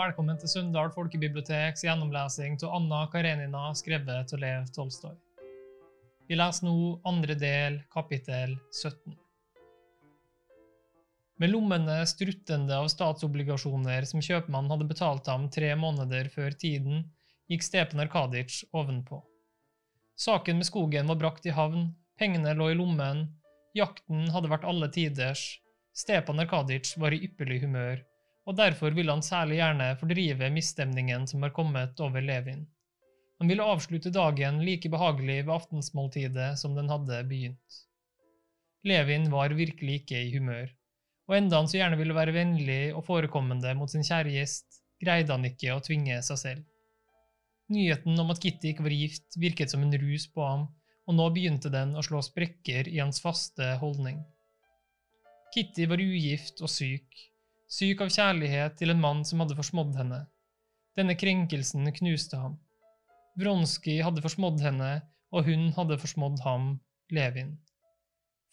velkommen til Sunndal folkebiblioteks gjennomlesing av Anna Karenina, skrevet av Lev Tolstoy. Vi leser nå andre del, kapittel 17. Med lommene struttende av statsobligasjoner som kjøpmannen hadde betalt ham tre måneder før tiden, gikk Stepan Arkadic ovenpå. Saken med skogen var brakt i havn, pengene lå i lommen, jakten hadde vært alle tiders, Stepan Arkadic var i ypperlig humør og derfor ville han særlig gjerne fordrive misstemningen som har kommet over Levin. Han ville avslutte dagen like behagelig ved aftensmåltidet som den hadde begynt. Levin var virkelig ikke i humør, og enda han så gjerne ville være vennlig og forekommende mot sin kjære gjest, greide han ikke å tvinge seg selv. Nyheten om at Kitty ikke var gift, virket som en rus på ham, og nå begynte den å slå sprekker i hans faste holdning. Kitty var ugift og syk, syk av kjærlighet til en mann som hadde forsmådd henne. Denne krenkelsen knuste ham. Vronskij hadde forsmådd henne, og hun hadde forsmådd ham, Levin.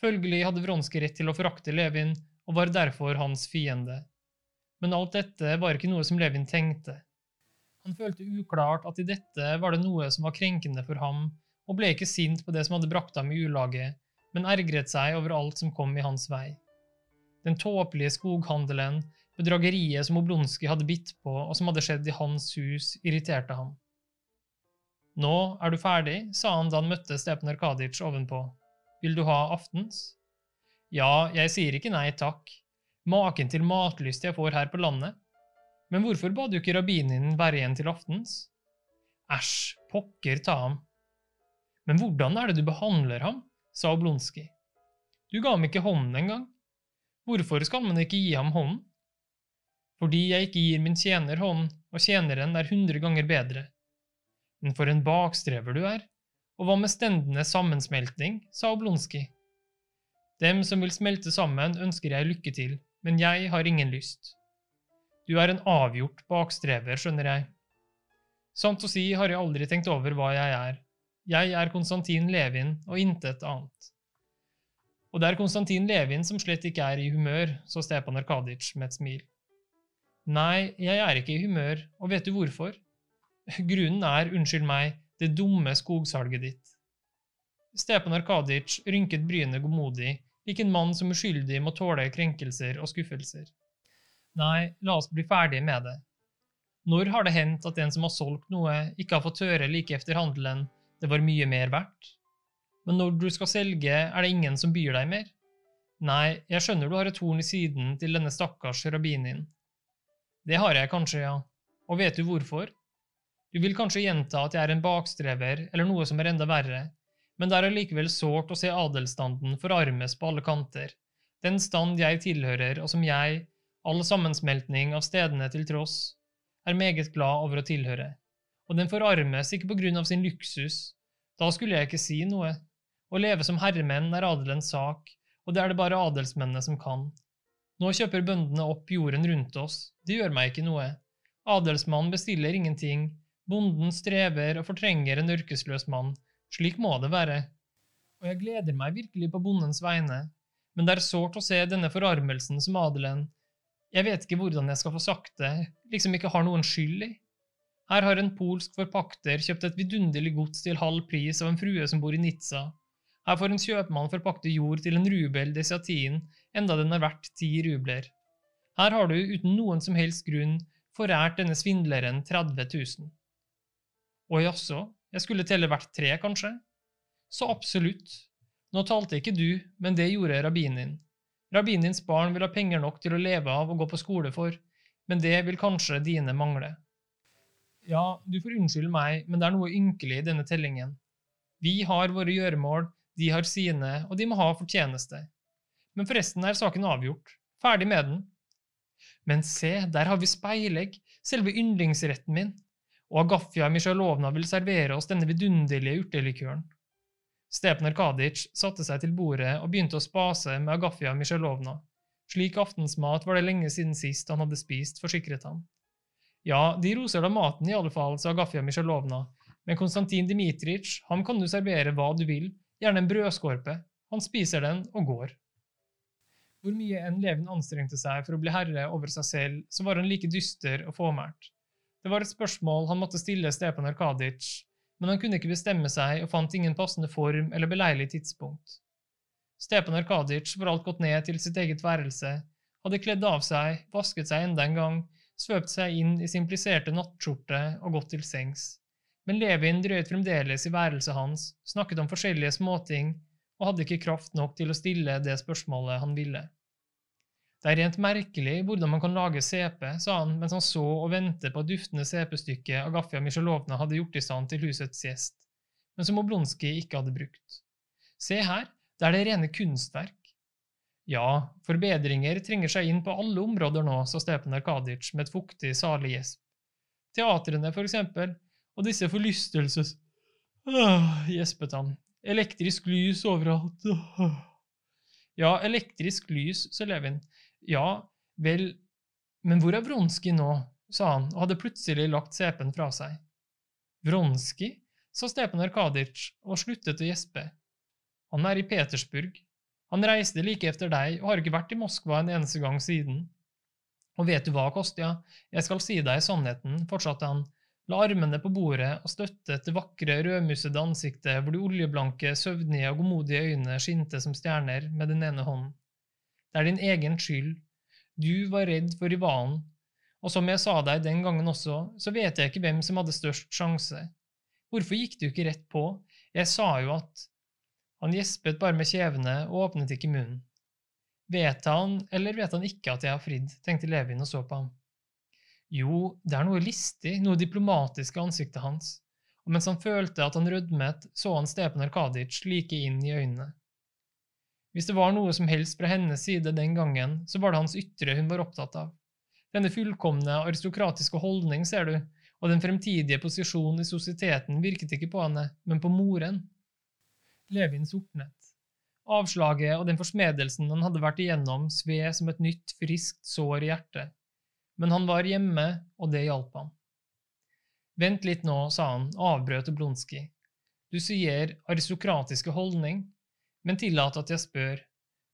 Følgelig hadde Vronskij rett til å forakte Levin, og var derfor hans fiende. Men alt dette var ikke noe som Levin tenkte. Han følte uklart at i dette var det noe som var krenkende for ham, og ble ikke sint på det som hadde brakt ham i ulage, men ergret seg over alt som kom i hans vei. Den tåpelige skoghandelen, bedrageriet som Oblonskij hadde bitt på, og som hadde skjedd i hans hus, irriterte ham. Nå er du ferdig, sa han da han møtte Stepan Arkadic ovenpå. Vil du ha aftens? Ja, jeg sier ikke nei takk. Maken til matlyst jeg får her på landet. Men hvorfor ba du ikke rabbinen være igjen til aftens? Æsj, pokker ta ham. Men hvordan er det du behandler ham? sa Oblonskij. Du ga ham ikke hånden engang. Hvorfor skal man ikke gi ham hånden? Fordi jeg ikke gir min tjener hånd, og tjeneren er hundre ganger bedre. Men for en bakstrever du er, og hva med stendende sammensmelting, sa Oblonskij. Dem som vil smelte sammen, ønsker jeg lykke til, men jeg har ingen lyst. Du er en avgjort bakstrever, skjønner jeg. Sant å si har jeg aldri tenkt over hva jeg er. Jeg er Konstantin Levin og intet annet. Og det er Konstantin Levin som slett ikke er i humør, så Stepan Arkadic med et smil. Nei, jeg er ikke i humør, og vet du hvorfor? Grunnen er, unnskyld meg, det dumme skogsalget ditt. Stepan Arkadic rynket brynet godmodig, lik en mann som uskyldig må tåle krenkelser og skuffelser. Nei, la oss bli ferdige med det. Når har det hendt at en som har solgt noe, ikke har fått høre like efter handelen det var mye mer verdt? Men når du skal selge, er det ingen som byr deg mer? Nei, jeg skjønner du har et horn i siden til denne stakkars rabbinen. Det har jeg kanskje, ja. Og vet du hvorfor? Du vil kanskje gjenta at jeg er en bakstrever eller noe som er enda verre, men det er allikevel sårt å se adelsstanden forarmes på alle kanter, den stand jeg tilhører og som jeg, all sammensmeltning av stedene til tross, er meget glad over å tilhøre, og den forarmes ikke på grunn av sin luksus, da skulle jeg ikke si noe, å leve som herremenn er adelens sak, og det er det bare adelsmennene som kan. Nå kjøper bøndene opp jorden rundt oss, det gjør meg ikke noe. Adelsmannen bestiller ingenting, bonden strever og fortrenger en yrkesløs mann, slik må det være. Og jeg gleder meg virkelig på bondens vegne, men det er sårt å se denne forarmelsen som adelen. Jeg vet ikke hvordan jeg skal få sagt det, liksom ikke har noen skyld i. Her har en polsk forpakter kjøpt et vidunderlig gods til halv pris av en frue som bor i Nizza, her får en kjøpmann forpakte jord til en rubel desiatin, enda den er verdt ti rubler. Her har du uten noen som helst grunn forært denne svindleren 30 000. Å jaså, jeg skulle telle hvert tre, kanskje? Så absolutt. Nå talte ikke du, men det gjorde rabbinen. Rabbinins barn vil ha penger nok til å leve av og gå på skole for, men det vil kanskje dine mangle. Ja, du får unnskylde meg, men det er noe ynkelig i denne tellingen. Vi har våre gjøremål, de har sine, og de må ha fortjeneste. Men forresten er saken avgjort. Ferdig med den. Men se, der har vi speilegg, selve yndlingsretten min, og Agafia Misjailovna vil servere oss denne vidunderlige urtelikøren. Stepan Arkadic satte seg til bordet og begynte å spase med Agafia Misjailovna. Slik aftensmat var det lenge siden sist han hadde spist, forsikret han. Ja, de roser da maten i alle fall, sa Agafia Misjailovna, men Konstantin Dmitrij, ham kan du servere hva du vil, gjerne en brødskorpe. Han spiser den og går. Hvor mye enn Levin anstrengte seg for å bli herre over seg selv, så var han like dyster og fåmælt. Det var et spørsmål han måtte stille Stepan Arkadic, men han kunne ikke bestemme seg og fant ingen passende form eller beleilig tidspunkt. Stepan Arkadic var alt gått ned til sitt eget værelse, hadde kledd av seg, vasket seg enda en gang, svøpt seg inn i sin pliserte nattskjorte og gått til sengs. Men Levin drøyt fremdeles i værelset hans, snakket om forskjellige småting og hadde ikke kraft nok til å stille det spørsmålet han ville. Det er rent merkelig hvordan man kan lage CP, sa han mens han så og ventet på et duftende CP-stykke Agafia Misjelovna hadde gjort i stand til husets gjest, men som Oblonskij ikke hadde brukt. Se her, det er det rene kunstverk. Ja, forbedringer trenger seg inn på alle områder nå, sa Stepen Arkadic med et fuktig, salig gjesp. Teatrene, for eksempel, og disse forlystelses... Åh, gjespet han. Elektrisk lys overalt. Åh. Ja, elektrisk lys, sa Levin. Ja, vel, men hvor er Vronski nå? sa han og hadde plutselig lagt CP-en fra seg. Vronski? sa Stepan Arkadic og sluttet å gjespe. Han er i Petersburg. Han reiste like etter deg og har ikke vært i Moskva en eneste gang siden. Og vet du hva, Kostja, jeg skal si deg sannheten, fortsatte han, la armene på bordet og støttet det vakre, rødmussede ansiktet hvor de oljeblanke, søvnige og godmodige øynene skinte som stjerner med den ene hånden. Det er din egen skyld. Du var redd for rivalen, og som jeg sa deg den gangen også, så vet jeg ikke hvem som hadde størst sjanse. Hvorfor gikk du ikke rett på? Jeg sa jo at han gjespet bare med kjevene og åpnet ikke munnen. Vet han eller vet han ikke at jeg har fridd, tenkte Levin og så på ham. Jo, det er noe listig, noe diplomatisk i ansiktet hans, og mens han følte at han rødmet, så han Stepan Arkadic like inn i øynene. Hvis det var noe som helst fra hennes side den gangen, så var det hans ytre hun var opptatt av. Denne fullkomne aristokratiske holdning, ser du, og den fremtidige posisjonen i sosieteten virket ikke på henne, men på moren. Levin sortnet. Avslaget og den forsmedelsen han hadde vært igjennom, sved som et nytt, friskt sår i hjertet. Men han var hjemme, og det hjalp ham. Vent litt nå, sa han og avbrøt Oblonskij. Du sier aristokratiske holdning, men tillat at jeg spør,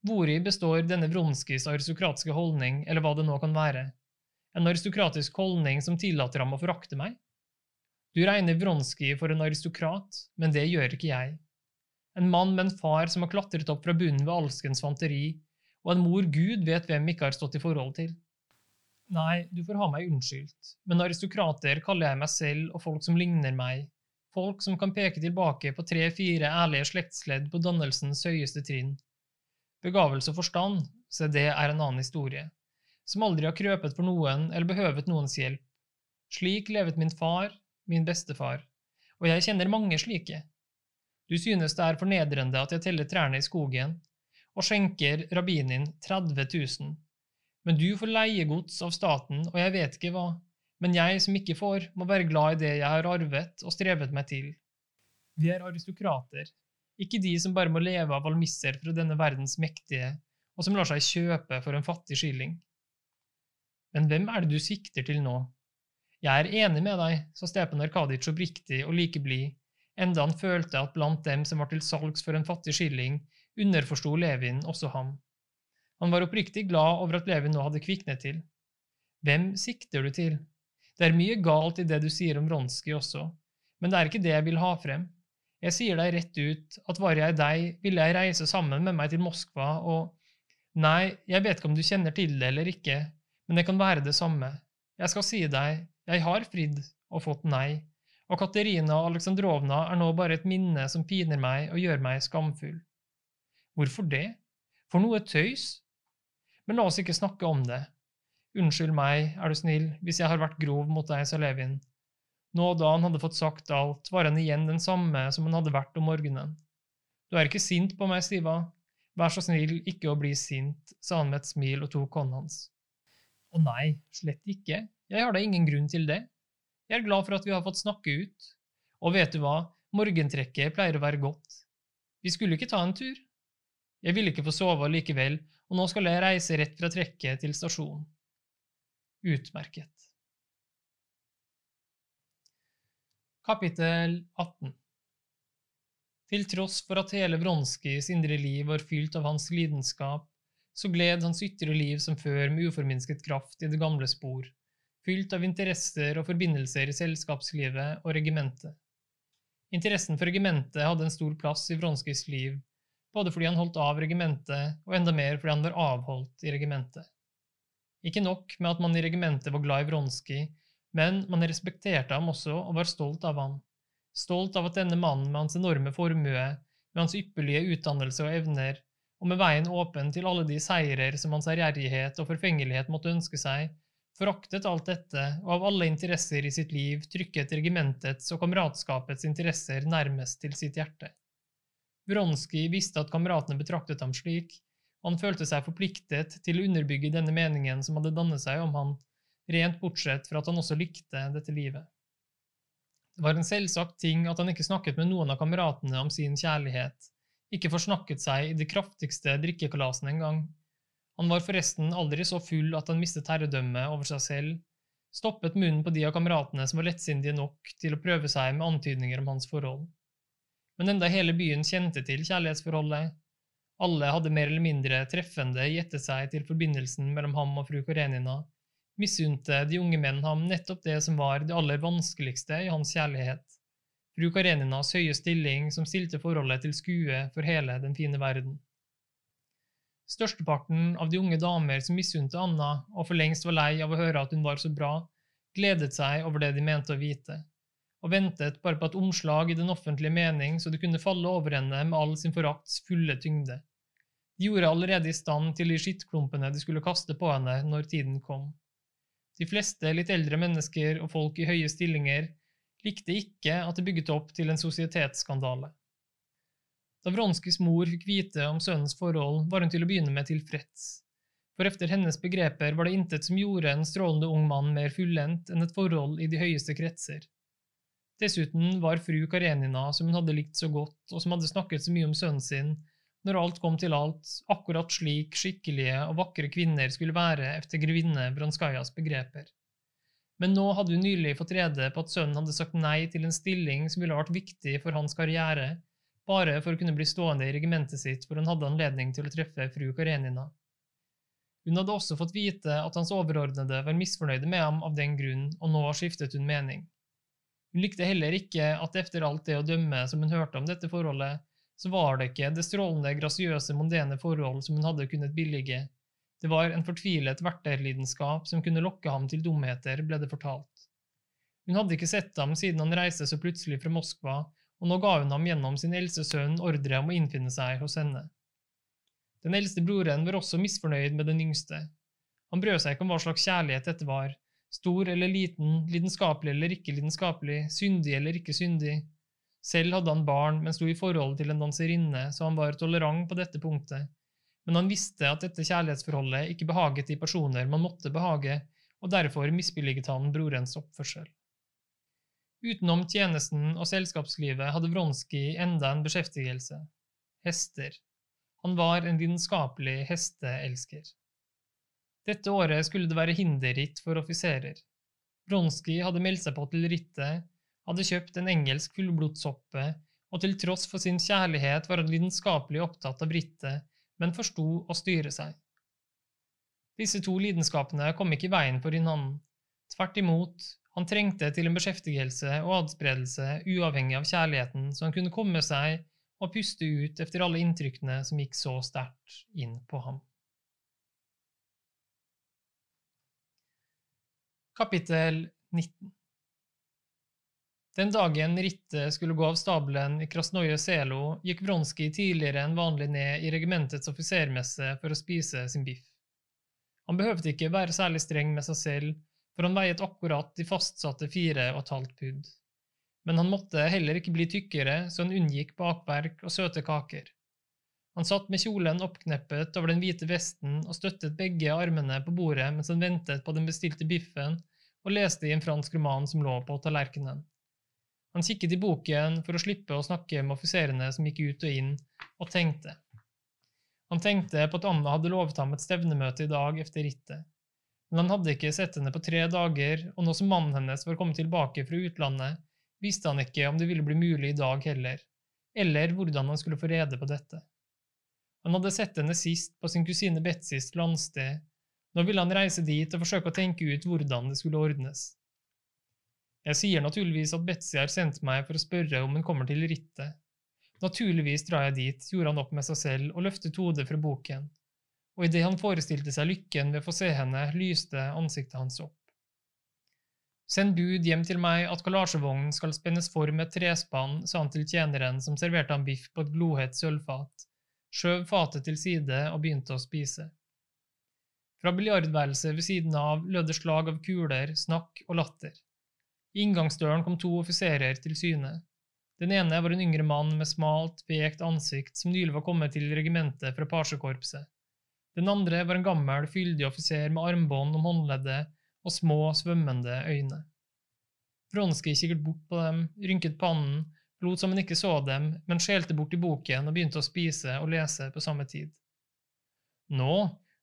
hvori består denne Vronskijs aristokratiske holdning, eller hva det nå kan være? En aristokratisk holdning som tillater ham å forakte meg? Du regner Vronskij for en aristokrat, men det gjør ikke jeg en mann med en far som har klatret opp fra bunnen ved alskens fanteri, og en mor Gud vet hvem ikke har stått i forhold til. Nei, du får ha meg unnskyldt, men aristokrater kaller jeg meg selv og folk som ligner meg, folk som kan peke tilbake på tre–fire ærlige slektsledd på dannelsens høyeste trinn. Begavelse og forstand, se det er en annen historie, som aldri har krøpet for noen eller behøvet noens hjelp. Slik levet min far, min bestefar, og jeg kjenner mange slike. Du synes det er fornedrende at jeg teller trærne i skogen, og skjenker rabbinen 30 000. Men du får leiegods av staten, og jeg vet ikke hva, men jeg som ikke får, må være glad i det jeg har arvet og strevet meg til. Vi er aristokrater, ikke de som bare må leve av almisser fra denne verdens mektige, og som lar seg kjøpe for en fattig skilling. Men hvem er det du sikter til nå? Jeg er enig med deg, sa Stepan Arkadic oppriktig og like blid, enda han følte at blant dem som var til salgs for en fattig skilling, underforsto Levin også ham. Han var oppriktig glad over at Levin nå hadde kviknet til. Hvem sikter du til? Det er mye galt i det du sier om Ronski også, men det er ikke det jeg vil ha frem. Jeg sier deg rett ut at var jeg deg, ville jeg reise sammen med meg til Moskva og… Nei, jeg vet ikke om du kjenner til det eller ikke, men det kan være det samme. Jeg skal si deg, jeg har fridd og fått nei, og Katerina Aleksandrovna er nå bare et minne som piner meg og gjør meg skamfull. Hvorfor det? For noe tøys? Men la oss ikke snakke om det. Unnskyld meg, er du snill, hvis jeg har vært grov mot deg, sa Levin. Nå da han hadde fått sagt alt, var han igjen den samme som han hadde vært om morgenen. Du er ikke sint på meg, Stiva. Vær så snill ikke å bli sint, sa han med et smil og tok hånden hans. Å nei, slett ikke, jeg har da ingen grunn til det. Jeg er glad for at vi har fått snakke ut. Og vet du hva, morgentrekket pleier å være godt. Vi skulle ikke ta en tur. Jeg ville ikke få sove likevel, og nå skal jeg reise rett fra trekket til stasjonen. Utmerket. Kapittel 18 Til tross for at hele Bronskijs indre liv var fylt av hans lidenskap, så gled hans ytre liv som før med uforminsket kraft i det gamle spor, fylt av interesser og forbindelser i selskapslivet og regimentet. Interessen for regimentet hadde en stor plass i Vronskijs liv, både fordi han holdt av regimentet, og enda mer fordi han var avholdt i regimentet. Ikke nok med at man i regimentet var glad i Vronskij, men man respekterte ham også og var stolt av ham. Stolt av at denne mannen med hans enorme formue, med hans ypperlige utdannelse og evner, og med veien åpen til alle de seirer som hans ærgjerrighet og forfengelighet måtte ønske seg, foraktet alt dette og av alle interesser i sitt liv trykket regimentets og kameratskapets interesser nærmest til sitt hjerte. Vronskij visste at kameratene betraktet ham slik, og han følte seg forpliktet til å underbygge denne meningen som hadde dannet seg om han, rent bortsett fra at han også likte dette livet. Det var en selvsagt ting at han ikke snakket med noen av kameratene om sin kjærlighet, ikke forsnakket seg i de kraftigste drikkekalasene engang. Han var forresten aldri så full at han mistet herredømmet over seg selv, stoppet munnen på de av kameratene som var lettsindige nok til å prøve seg med antydninger om hans forhold. Men enda hele byen kjente til kjærlighetsforholdet, alle hadde mer eller mindre treffende gjettet seg til forbindelsen mellom ham og fru Karenina, misunte de unge menn ham nettopp det som var det aller vanskeligste i hans kjærlighet, fru Kareninas høye stilling som stilte forholdet til skue for hele den fine verden. Størsteparten av de unge damer som misunte Anna og for lengst var lei av å høre at hun var så bra, gledet seg over det de mente å vite, og ventet bare på et omslag i den offentlige mening så det kunne falle over henne med all sin forakts fulle tyngde. De gjorde allerede i stand til de skittklumpene de skulle kaste på henne når tiden kom. De fleste litt eldre mennesker og folk i høye stillinger likte ikke at det bygget opp til en sosietetsskandale. Da Vronskys mor fikk vite om sønnens forhold, var hun til å begynne med tilfreds, for efter hennes begreper var det intet som gjorde en strålende ung mann mer fullendt enn et forhold i de høyeste kretser. Dessuten var fru Karenina, som hun hadde likt så godt, og som hadde snakket så mye om sønnen sin, når alt kom til alt, akkurat slik skikkelige og vakre kvinner skulle være efter grevinne Branskajas begreper. Men nå hadde hun nylig fått rede på at sønnen hadde sagt nei til en stilling som ville vært viktig for hans karriere, bare for å kunne bli stående i regimentet sitt hvor hun hadde anledning til å treffe fru Karenina. Hun hadde også fått vite at hans overordnede var misfornøyde med ham av den grunn, og nå skiftet hun mening. Hun likte heller ikke at efter alt det å dømme som hun hørte om dette forholdet, så var det ikke det strålende, grasiøse, mondene forhold som hun hadde kunnet billige. Det var en fortvilet verterlidenskap som kunne lokke ham til dumheter, ble det fortalt. Hun hadde ikke sett ham siden han reiste så plutselig fra Moskva, og nå ga hun ham gjennom sin eldste sønn ordre om å innfinne seg hos henne. Den eldste broren var også misfornøyd med den yngste. Han brød seg ikke om hva slags kjærlighet dette var, stor eller liten, lidenskapelig eller ikke lidenskapelig, syndig eller ikke syndig, selv hadde han barn, men sto i forhold til en danserinne, så han var tolerant på dette punktet. Men han visste at dette kjærlighetsforholdet ikke behaget de personer man måtte behage, og derfor misbilliget han brorens oppførsel. Utenom tjenesten og selskapslivet hadde Vronskij enda en beskjeftigelse – hester. Han var en lidenskapelig hesteelsker. Dette året skulle det være hinderritt for offiserer. Bronski hadde meldt seg på til rittet, hadde kjøpt en engelsk fullblodshoppe, og til tross for sin kjærlighet var han lidenskapelig opptatt av rittet, men forsto å styre seg. Disse to lidenskapene kom ikke i veien for hverandre. Tvert imot, han trengte til en beskjeftigelse og adspredelse uavhengig av kjærligheten, så han kunne komme seg og puste ut efter alle inntrykkene som gikk så sterkt inn på ham. Kapittel 19 den dagen rittet skulle gå av stabelen i Krasnoje Selo, gikk Vronskij tidligere enn vanlig ned i regimentets offisermesse for å spise sin biff. Han behøvde ikke være særlig streng med seg selv, for han veiet akkurat de fastsatte fire og et halvt pund. Men han måtte heller ikke bli tykkere, så han unngikk bakverk og søte kaker. Han satt med kjolen oppkneppet over den hvite vesten og støttet begge armene på bordet mens han ventet på den bestilte biffen og leste i en fransk roman som lå på tallerkenen. Han kikket i boken for å slippe å snakke med offiserene som gikk ut og inn, og tenkte. Han tenkte på at Anna hadde lovet ham et stevnemøte i dag etter rittet, men han hadde ikke sett henne på tre dager, og nå som mannen hennes var kommet tilbake fra utlandet, visste han ikke om det ville bli mulig i dag heller, eller hvordan han skulle få rede på dette. Han hadde sett henne sist på sin kusine Betsys landsted. Nå ville han reise dit og forsøke å tenke ut hvordan det skulle ordnes. Jeg sier naturligvis at Betsy har sendt meg for å spørre om hun kommer til rittet. Naturligvis drar jeg dit, gjorde han opp med seg selv og løftet hodet fra boken, og idet han forestilte seg lykken ved å få se henne, lyste ansiktet hans opp. Send bud hjem til meg at kalasjevognen skal spennes for med et trespann, sa han til tjeneren som serverte ham biff på et glohett sølvfat, skjøv fatet til side og begynte å spise. Fra biljardværelset ved siden av lød det slag av kuler, snakk og latter. I inngangsdøren kom to offiserer til syne. Den ene var en yngre mann med smalt, vekt ansikt som nylig var kommet til regimentet fra pasjekorpset. Den andre var en gammel, fyldig offiser med armbånd om håndleddet og små, svømmende øyne. Vronskij kikket bort på dem, rynket pannen, lot som han ikke så dem, men skjelte bort i boken og begynte å spise og lese på samme tid. Nå,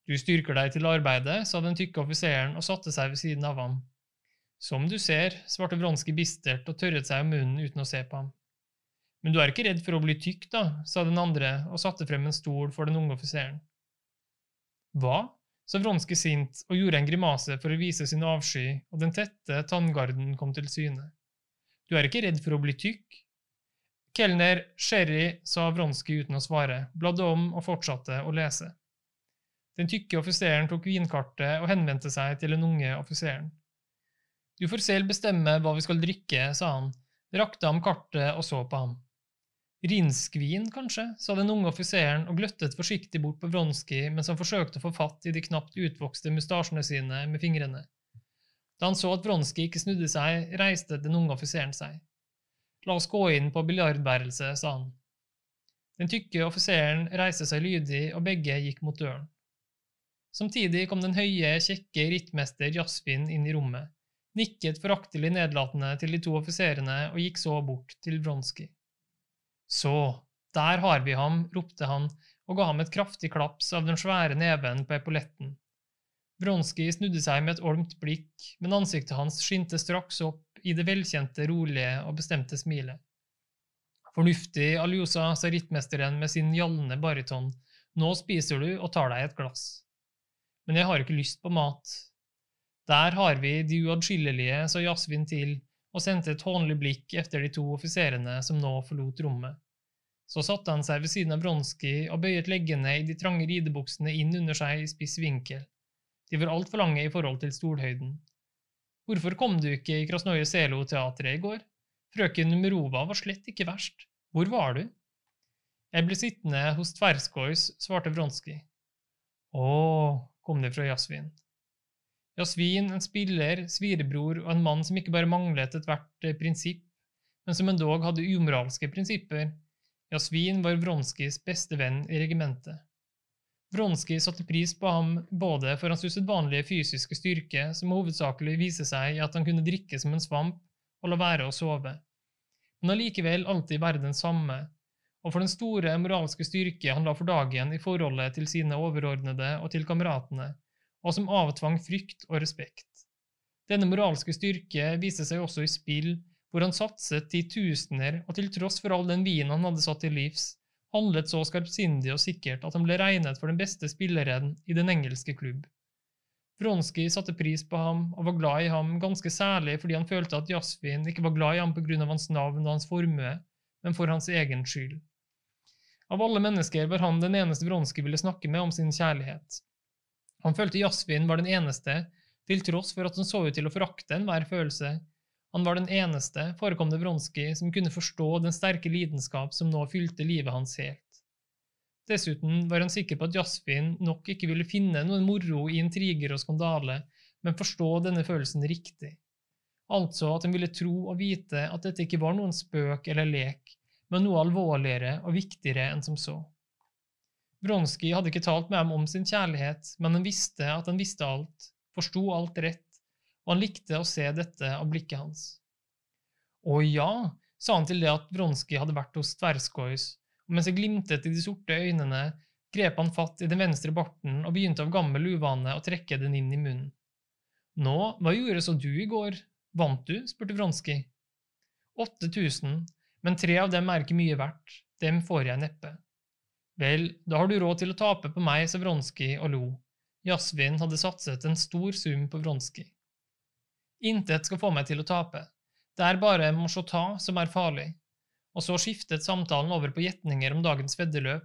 du styrker deg til arbeidet, sa den tykke offiseren og satte seg ved siden av ham. Som du ser, svarte Vronskij bistert og tørret seg om munnen uten å se på ham. Men du er ikke redd for å bli tykk, da, sa den andre og satte frem en stol for den unge offiseren. Hva? sa Vronskij sint og gjorde en grimase for å vise sin avsky, og den tette tanngarden kom til syne. Du er ikke redd for å bli tykk? Kelner, sherry, sa Vronskij uten å svare, bladde om og fortsatte å lese. Den tykke offiseren tok vinkartet og henvendte seg til den unge offiseren. Du får selv bestemme hva vi skal drikke, sa han, rakte ham kartet og så på ham. Rinskvin, kanskje, sa den unge offiseren og gløttet forsiktig bort på Vronskij mens han forsøkte å få fatt i de knapt utvokste mustasjene sine med fingrene. Da han så at Vronskij ikke snudde seg, reiste den unge offiseren seg. La oss gå inn på biljardværelset, sa han. Den tykke offiseren reiste seg lydig, og begge gikk mot døren. Samtidig kom den høye, kjekke rittmester Jasvin inn i rommet, nikket foraktelig nedlatende til de to offiserene og gikk så bort til Bronski. Så, der har vi ham, ropte han og ga ham et kraftig klaps av den svære neven på epauletten. Bronski snudde seg med et olmt blikk, men ansiktet hans skinte straks opp i det velkjente, rolige og bestemte smilet. Fornuftig, Aljosa, sa rittmesteren med sin gjallende bariton, nå spiser du og tar deg et glass. Men jeg har ikke lyst på mat. Der har vi de uatskillelige, sa Jasvin til og sendte et hånlig blikk etter de to offiserene som nå forlot rommet. Så satte han seg ved siden av Bronski og bøyet leggene i de trange ridebuksene inn under seg i spiss vinkel. De var altfor lange i forhold til stolhøyden. Hvorfor kom du ikke i Krasnoje Selo-teatret i går? Frøken Numerova var slett ikke verst. Hvor var du? Jeg ble sittende hos Tverskois, svarte Vronskij. Å, kom det fra Jasvin. Jasvin, en spiller, svirebror og en mann som ikke bare manglet ethvert eh, prinsipp, men som endog hadde umoralske prinsipper. Jasvin var Vronskijs beste venn i regimentet. Vronskij satte pris på ham både for hans usedvanlige fysiske styrke, som hovedsakelig viser seg i at han kunne drikke som en svamp og la være å sove, men allikevel alltid være den samme, og for den store moralske styrke han la for dagen i forholdet til sine overordnede og til kameratene, og som avtvang frykt og respekt. Denne moralske styrke viste seg også i spill, hvor han satset titusener, og til tross for all den vinen han hadde satt til livs, handlet så skarpsindig og sikkert at han ble regnet for den beste spilleren i den engelske klubb. Vronskij satte pris på ham og var glad i ham, ganske særlig fordi han følte at Jasvin ikke var glad i ham av hans navn og hans formue, men for hans egen skyld. Av alle mennesker var han den eneste Vronskij ville snakke med om sin kjærlighet. Han følte Jasvin var den eneste, til tross for at han så ut til å forakte enhver følelse. Han var den eneste, forekom det Vronskij, som kunne forstå den sterke lidenskap som nå fylte livet hans helt. Dessuten var han sikker på at Jasfin nok ikke ville finne noen moro i intriger og skandale, men forstå denne følelsen riktig. Altså at han ville tro og vite at dette ikke var noen spøk eller lek, men noe alvorligere og viktigere enn som så. Bronskij hadde ikke talt med ham om sin kjærlighet, men han visste at han visste alt, forsto alt rett, og han likte å se dette av blikket hans. Å ja, sa han til det at Bronskij hadde vært hos Tverskois, og mens det glimtet i de sorte øynene, grep han fatt i den venstre barten og begynte av gammel uvane å trekke den inn i munnen. Nå, hva gjorde så du i går, vant du? spurte Vronskij. Åtte tusen, men tre av dem er ikke mye verdt, dem får jeg neppe. Vel, da har du råd til å tape på meg, sa Vronskij og lo. Jasvin hadde satset en stor sum på Vronskij. Intet skal få meg til å tape. Det er bare Moshota som er farlig. Og så skiftet samtalen over på gjetninger om dagens veddeløp.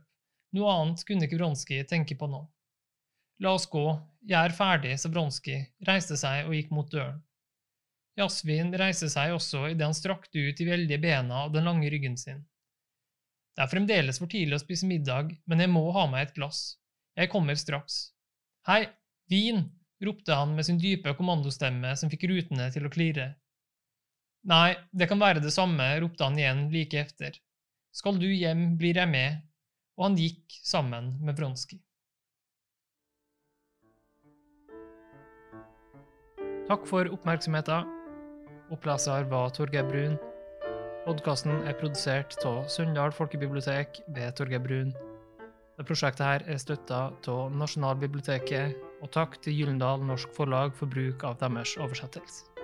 Noe annet kunne ikke Vronskij tenke på nå. La oss gå, jeg er ferdig, sa Vronskij, reiste seg og gikk mot døren. Jasvin reiste seg også idet han strakte ut de veldige bena og den lange ryggen sin. Det er fremdeles for tidlig å spise middag, men jeg må ha meg et glass. Jeg kommer straks. Hei, vin! Ropte han med sin dype kommandostemme som fikk rutene til å klirre. Nei, det kan være det samme, ropte han igjen like efter. Skal du hjem, blir jeg med, og han gikk sammen med Vronskij. Takk for oppmerksomheten. Oppleser var Torgeir Brun. Podkasten er produsert av Sunndal folkebibliotek ved Torgeir Brun. Det prosjektet her er støtta av Nasjonalbiblioteket, og takk til Gyllendal Norsk Forlag for bruk av deres oversettelse.